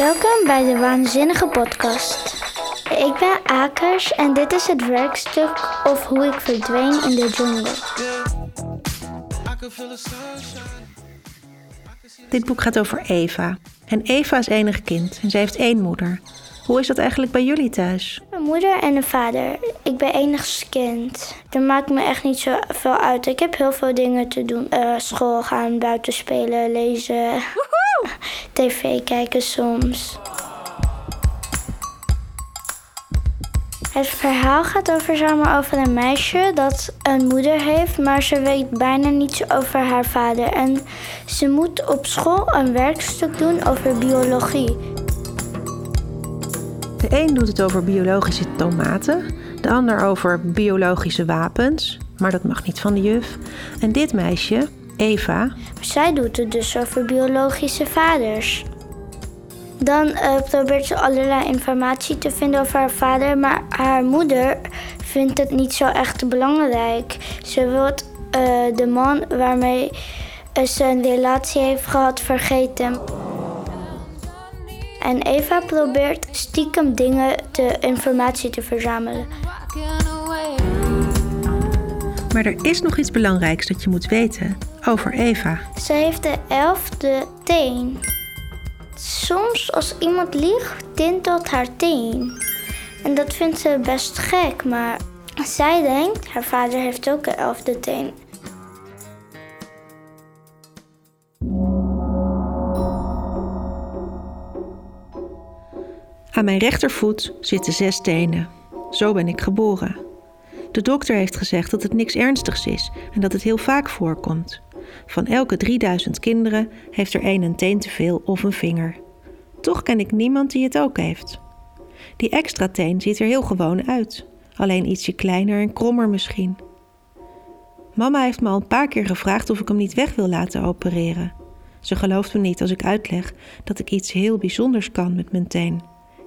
Welkom bij de Waanzinnige Podcast. Ik ben Akers en dit is het werkstuk of hoe ik verdween in de jungle. Dit boek gaat over Eva. En Eva is enig kind en zij heeft één moeder. Hoe is dat eigenlijk bij jullie thuis? Een moeder en een vader. Ik ben enig kind. Dat maakt me echt niet zo veel uit. Ik heb heel veel dingen te doen. Eh, school gaan, buiten spelen, lezen. TV kijken soms. Het verhaal gaat over, zeg over een meisje dat een moeder heeft, maar ze weet bijna niets over haar vader. En ze moet op school een werkstuk doen over biologie. De een doet het over biologische tomaten, de ander over biologische wapens, maar dat mag niet van de juf. En dit meisje, Eva, Zij doet het dus over biologische vaders. Dan eh, probeert ze allerlei informatie te vinden over haar vader, maar haar moeder vindt het niet zo echt belangrijk. Ze wil eh, de man waarmee eh, ze een relatie heeft gehad vergeten. En Eva probeert stiekem dingen, te, informatie te verzamelen. Maar er is nog iets belangrijks dat je moet weten over Eva. Ze heeft de elfde teen. Soms als iemand liegt, tintelt haar teen. En dat vindt ze best gek, maar zij denkt, haar vader heeft ook een elfde teen. Aan mijn rechtervoet zitten zes tenen. Zo ben ik geboren. De dokter heeft gezegd dat het niks ernstigs is en dat het heel vaak voorkomt. Van elke 3000 kinderen heeft er één een teen te veel of een vinger. Toch ken ik niemand die het ook heeft. Die extra teen ziet er heel gewoon uit, alleen ietsje kleiner en krommer misschien. Mama heeft me al een paar keer gevraagd of ik hem niet weg wil laten opereren. Ze gelooft me niet als ik uitleg dat ik iets heel bijzonders kan met mijn teen.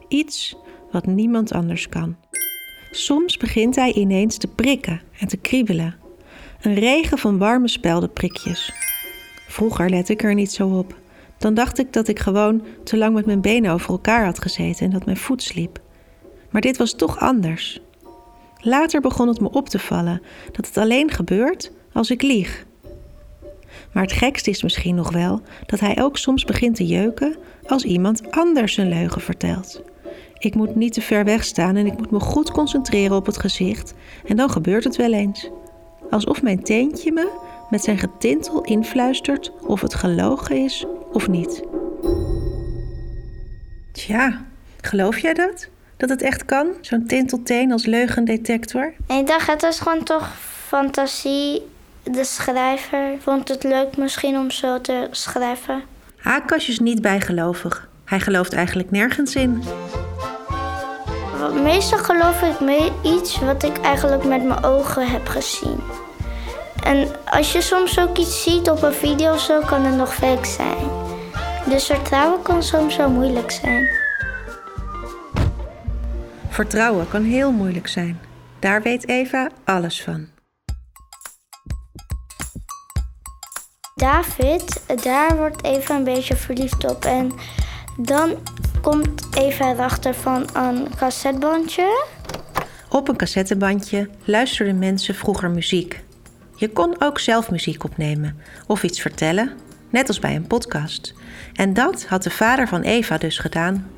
Iets wat niemand anders kan. Soms begint hij ineens te prikken en te kriebelen. Een regen van warme speldenprikjes. Vroeger lette ik er niet zo op. Dan dacht ik dat ik gewoon te lang met mijn benen over elkaar had gezeten en dat mijn voet sliep. Maar dit was toch anders. Later begon het me op te vallen dat het alleen gebeurt als ik lieg. Maar het gekste is misschien nog wel dat hij ook soms begint te jeuken als iemand anders een leugen vertelt. Ik moet niet te ver weg staan en ik moet me goed concentreren op het gezicht en dan gebeurt het wel eens. Alsof mijn teentje me met zijn getintel influistert of het gelogen is of niet. Tja, geloof jij dat? Dat het echt kan? Zo'n tintelteen als leugendetector? En ik dacht, het was gewoon toch fantasie. De schrijver vond het leuk misschien om zo te schrijven. Hakas is niet bijgelovig. Hij gelooft eigenlijk nergens in. Meestal geloof ik mee iets wat ik eigenlijk met mijn ogen heb gezien. En als je soms ook iets ziet op een video of zo, kan het nog fake zijn. Dus vertrouwen kan soms zo moeilijk zijn. Vertrouwen kan heel moeilijk zijn. Daar weet Eva alles van. David, daar wordt Eva een beetje verliefd op. En dan komt Eva erachter van een cassettebandje. Op een cassettebandje luisterden mensen vroeger muziek. Je kon ook zelf muziek opnemen of iets vertellen, net als bij een podcast. En dat had de vader van Eva dus gedaan.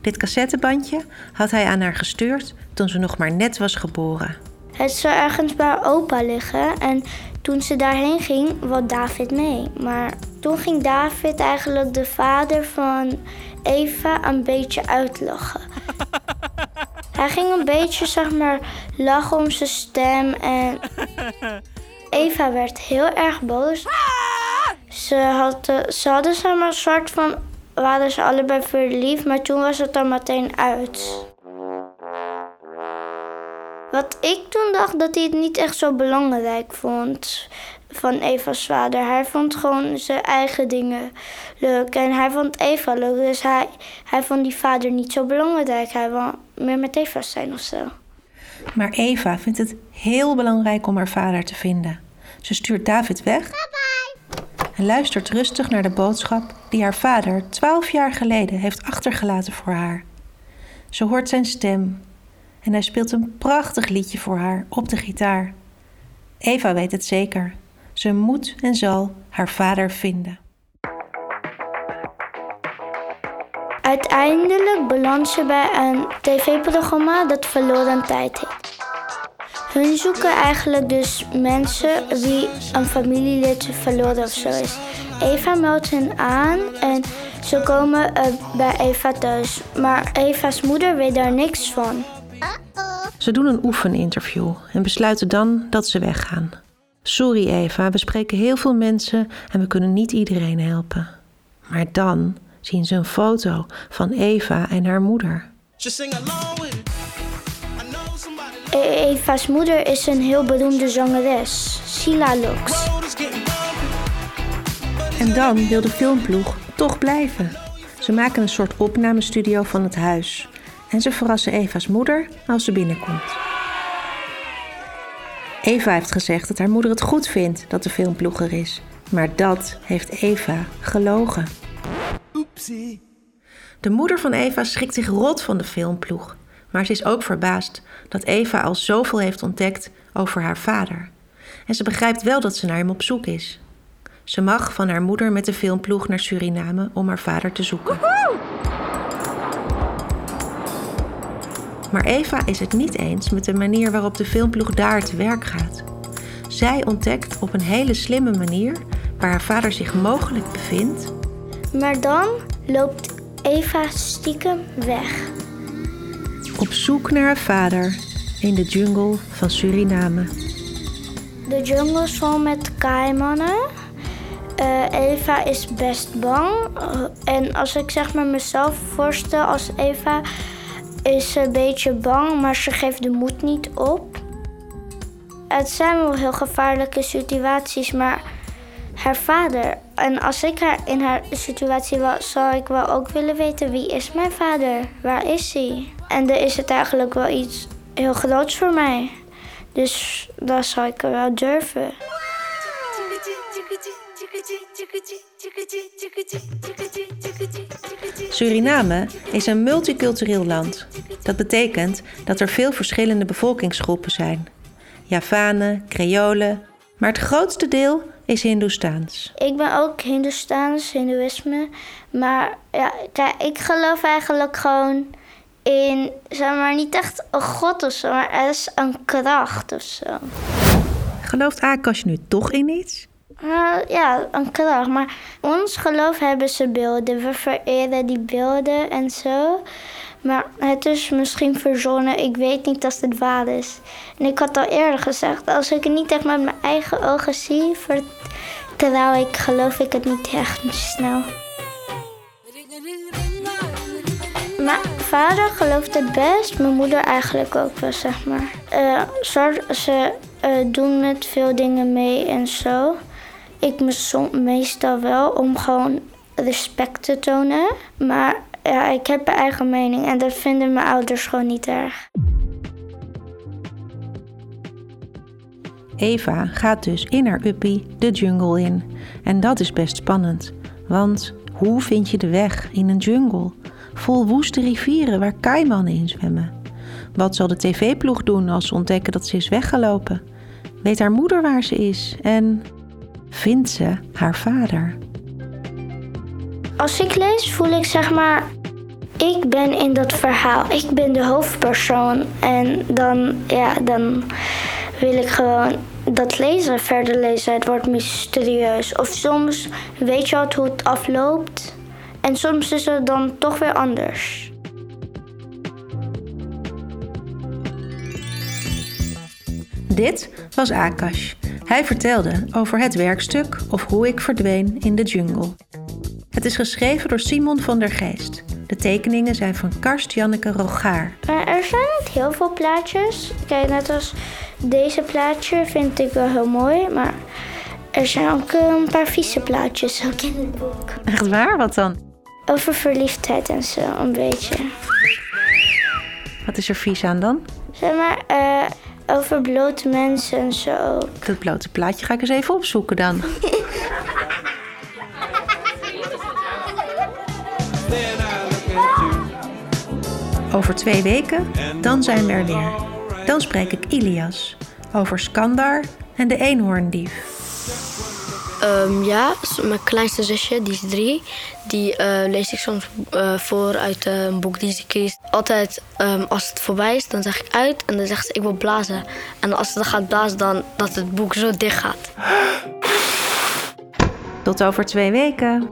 Dit cassettebandje had hij aan haar gestuurd toen ze nog maar net was geboren. Het zou ergens bij opa liggen. En toen ze daarheen ging, wou David mee. Maar toen ging David eigenlijk de vader van Eva een beetje uitlachen. Hij ging een beetje, zeg maar, lachen om zijn stem. En Eva werd heel erg boos. Ze, had, eh, ze hadden zeg maar een soort van... waren ze allebei verliefd, maar toen was het er meteen uit. Wat ik toen dacht dat hij het niet echt zo belangrijk vond van Eva's vader. Hij vond gewoon zijn eigen dingen leuk. En hij vond Eva leuk. Dus hij, hij vond die vader niet zo belangrijk. Hij wil meer met Eva zijn of zo. Maar Eva vindt het heel belangrijk om haar vader te vinden. Ze stuurt David weg en luistert rustig naar de boodschap die haar vader twaalf jaar geleden heeft achtergelaten voor haar. Ze hoort zijn stem en hij speelt een prachtig liedje voor haar op de gitaar. Eva weet het zeker. Ze moet en zal haar vader vinden. Uiteindelijk belandt ze bij een tv-programma dat Verloren Tijd heet. Hun zoeken eigenlijk dus mensen wie een familielid verloren of zo is. Eva meldt hen aan en ze komen uh, bij Eva thuis. Maar Eva's moeder weet daar niks van. Ze doen een oefeninterview en besluiten dan dat ze weggaan. Sorry Eva, we spreken heel veel mensen en we kunnen niet iedereen helpen. Maar dan zien ze een foto van Eva en haar moeder. Eva's moeder is een heel beroemde zangeres, Sila Lux. En dan wil de filmploeg toch blijven. Ze maken een soort opnamestudio van het huis. En ze verrassen Eva's moeder als ze binnenkomt. Eva heeft gezegd dat haar moeder het goed vindt dat de filmploeg er is. Maar dat heeft Eva gelogen. Oepsie. De moeder van Eva schrikt zich rot van de filmploeg. Maar ze is ook verbaasd dat Eva al zoveel heeft ontdekt over haar vader. En ze begrijpt wel dat ze naar hem op zoek is. Ze mag van haar moeder met de filmploeg naar Suriname om haar vader te zoeken. Maar Eva is het niet eens met de manier waarop de filmploeg daar te werk gaat. Zij ontdekt op een hele slimme manier waar haar vader zich mogelijk bevindt. Maar dan loopt Eva stiekem weg. Op zoek naar haar vader in de jungle van Suriname. De jungle is vol met kaimannen. Uh, Eva is best bang. Uh, en als ik zeg maar mezelf voorstel als Eva, is een beetje bang, maar ze geeft de moed niet op. Het zijn wel heel gevaarlijke situaties, maar haar vader. En als ik haar in haar situatie was, zou ik wel ook willen weten wie is mijn vader? Waar is hij? En dan is het eigenlijk wel iets heel groots voor mij. Dus dat zou ik wel durven. Suriname is een multicultureel land. Dat betekent dat er veel verschillende bevolkingsgroepen zijn. Javanen, Creolen, maar het grootste deel is Hindoestaans. Ik ben ook Hindoestaans, Hindoeïsme. Maar ja, kijk, ik geloof eigenlijk gewoon in, zeg maar, niet echt een god of zo, maar er is een kracht of zo. Gelooft Akash nu toch in iets? Uh, ja, een kracht. Maar ons geloof hebben ze beelden. We vereren die beelden en zo. Maar het is misschien verzonnen. Ik weet niet of het waar is. En ik had al eerder gezegd, als ik het niet echt met mijn eigen ogen zie, vertrouw ik, geloof ik het niet echt snel. Mijn vader gelooft het best, mijn moeder eigenlijk ook wel, zeg maar. Uh, ze uh, doen met veel dingen mee en zo. Ik meestal wel om gewoon respect te tonen. Maar ja, ik heb een eigen mening en dat vinden mijn ouders gewoon niet erg. Eva gaat dus in haar uppie de jungle in. En dat is best spannend. Want hoe vind je de weg in een jungle? Vol woeste rivieren waar kaimannen in zwemmen. Wat zal de tv-ploeg doen als ze ontdekken dat ze is weggelopen? Weet haar moeder waar ze is? En vindt ze haar vader? Als ik lees, voel ik zeg maar. Ik ben in dat verhaal. Ik ben de hoofdpersoon. En dan, ja, dan wil ik gewoon dat lezen, verder lezen. Het wordt mysterieus. Of soms weet je al hoe het afloopt. En soms is het dan toch weer anders. Dit was Akash. Hij vertelde over het werkstuk of hoe ik verdween in de jungle. Het is geschreven door Simon van der Geest. De tekeningen zijn van Karst Janneke Rogaar. Maar er zijn niet heel veel plaatjes. Kijk, net als deze plaatje vind ik wel heel mooi. Maar er zijn ook een paar vieze plaatjes ook in het boek. Echt waar? Wat dan? Over verliefdheid en zo, een beetje. Wat is er vies aan dan? Zeg maar, uh, over blote mensen en zo. Dat blote plaatje ga ik eens even opzoeken dan. Over twee weken, dan zijn we er weer. Dan spreek ik Ilias over Skandar en de eenhoorndief. Um, ja, mijn kleinste zusje, die is drie. Die uh, lees ik soms uh, voor uit uh, een boek die ze kiest. Altijd um, als het voorbij is, dan zeg ik uit en dan zegt ze ik wil blazen. En als ze dan gaat blazen, dan dat het boek zo dicht gaat. Tot over twee weken.